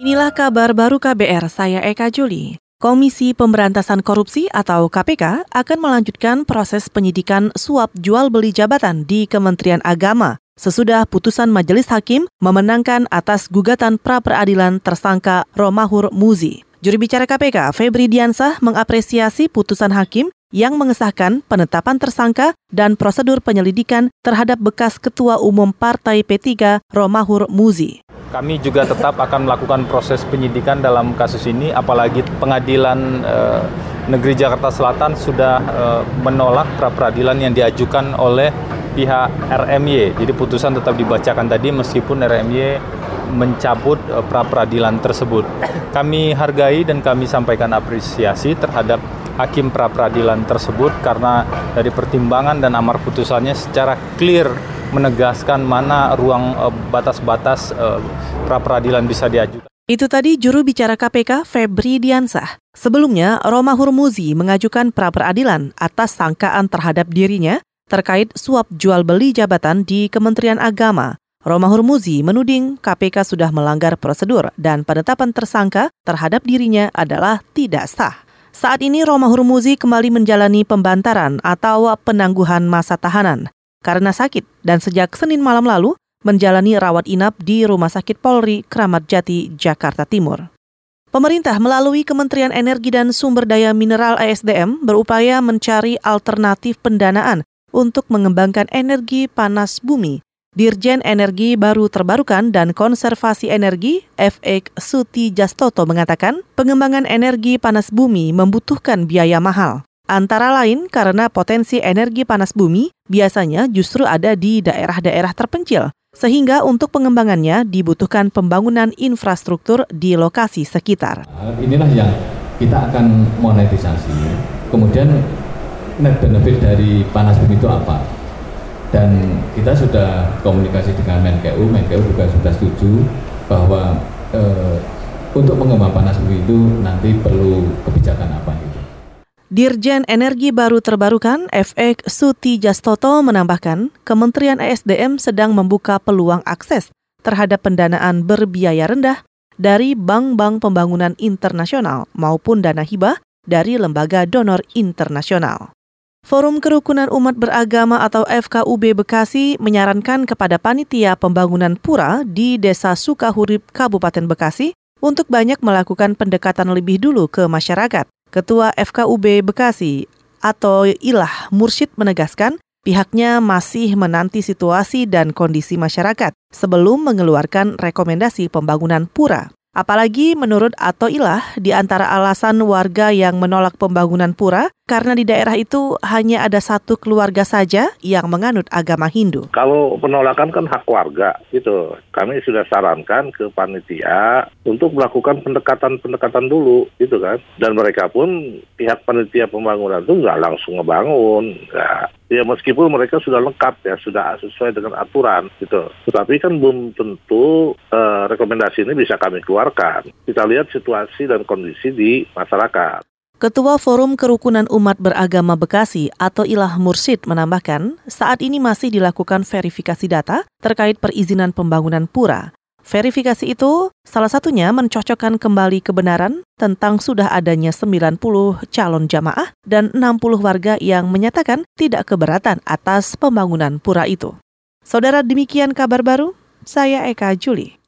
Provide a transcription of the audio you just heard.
Inilah kabar baru KBR, saya Eka Juli. Komisi Pemberantasan Korupsi atau KPK akan melanjutkan proses penyidikan suap jual beli jabatan di Kementerian Agama sesudah putusan Majelis Hakim memenangkan atas gugatan pra peradilan tersangka Romahur Muzi. Juru bicara KPK, Febri Diansah, mengapresiasi putusan hakim yang mengesahkan penetapan tersangka dan prosedur penyelidikan terhadap bekas Ketua Umum Partai P3 Romahur Muzi. Kami juga tetap akan melakukan proses penyidikan dalam kasus ini, apalagi pengadilan eh, negeri Jakarta Selatan sudah eh, menolak pra peradilan yang diajukan oleh pihak RMY. Jadi putusan tetap dibacakan tadi meskipun RMY mencabut eh, pra peradilan tersebut. Kami hargai dan kami sampaikan apresiasi terhadap hakim pra peradilan tersebut karena dari pertimbangan dan amar putusannya secara clear menegaskan mana ruang eh, batas-batas uh, pra peradilan bisa diajukan. Itu tadi juru bicara KPK Febri Diansah. Sebelumnya, Roma Hurmuzi mengajukan pra peradilan atas sangkaan terhadap dirinya terkait suap jual beli jabatan di Kementerian Agama. Roma Hurmuzi menuding KPK sudah melanggar prosedur dan penetapan tersangka terhadap dirinya adalah tidak sah. Saat ini Roma Hurmuzi kembali menjalani pembantaran atau penangguhan masa tahanan karena sakit dan sejak Senin malam lalu menjalani rawat inap di Rumah Sakit Polri Kramat Jati, Jakarta Timur. Pemerintah melalui Kementerian Energi dan Sumber Daya Mineral ESDM berupaya mencari alternatif pendanaan untuk mengembangkan energi panas bumi. Dirjen Energi Baru Terbarukan dan Konservasi Energi, FX Suti Jastoto mengatakan, pengembangan energi panas bumi membutuhkan biaya mahal. Antara lain karena potensi energi panas bumi biasanya justru ada di daerah-daerah terpencil, sehingga untuk pengembangannya dibutuhkan pembangunan infrastruktur di lokasi sekitar. Inilah yang kita akan monetisasi. Kemudian net benefit dari panas bumi itu apa? Dan kita sudah komunikasi dengan Menkeu, Menkeu juga sudah setuju bahwa eh, untuk mengembang panas bumi itu nanti perlu kebijakan apa itu. Dirjen Energi Baru Terbarukan FX Suti Jastoto menambahkan, Kementerian ESDM sedang membuka peluang akses terhadap pendanaan berbiaya rendah dari bank-bank pembangunan internasional maupun dana hibah dari lembaga donor internasional. Forum Kerukunan Umat Beragama atau FKUB Bekasi menyarankan kepada panitia pembangunan pura di Desa Sukahurip, Kabupaten Bekasi untuk banyak melakukan pendekatan lebih dulu ke masyarakat Ketua FKUB Bekasi atau Ilah Mursyid menegaskan pihaknya masih menanti situasi dan kondisi masyarakat sebelum mengeluarkan rekomendasi pembangunan pura. Apalagi menurut Ato Ilah, di antara alasan warga yang menolak pembangunan pura, karena di daerah itu hanya ada satu keluarga saja yang menganut agama Hindu. Kalau penolakan kan hak warga, gitu. Kami sudah sarankan ke panitia untuk melakukan pendekatan-pendekatan dulu, gitu kan. Dan mereka pun pihak panitia pembangunan itu nggak langsung ngebangun, nggak ya meskipun mereka sudah lengkap ya sudah sesuai dengan aturan gitu tetapi kan belum tentu uh, rekomendasi ini bisa kami keluarkan kita lihat situasi dan kondisi di masyarakat Ketua Forum Kerukunan Umat Beragama Bekasi atau Ilah Mursid menambahkan, saat ini masih dilakukan verifikasi data terkait perizinan pembangunan pura. Verifikasi itu salah satunya mencocokkan kembali kebenaran tentang sudah adanya 90 calon jamaah dan 60 warga yang menyatakan tidak keberatan atas pembangunan pura itu. Saudara demikian kabar baru, saya Eka Juli.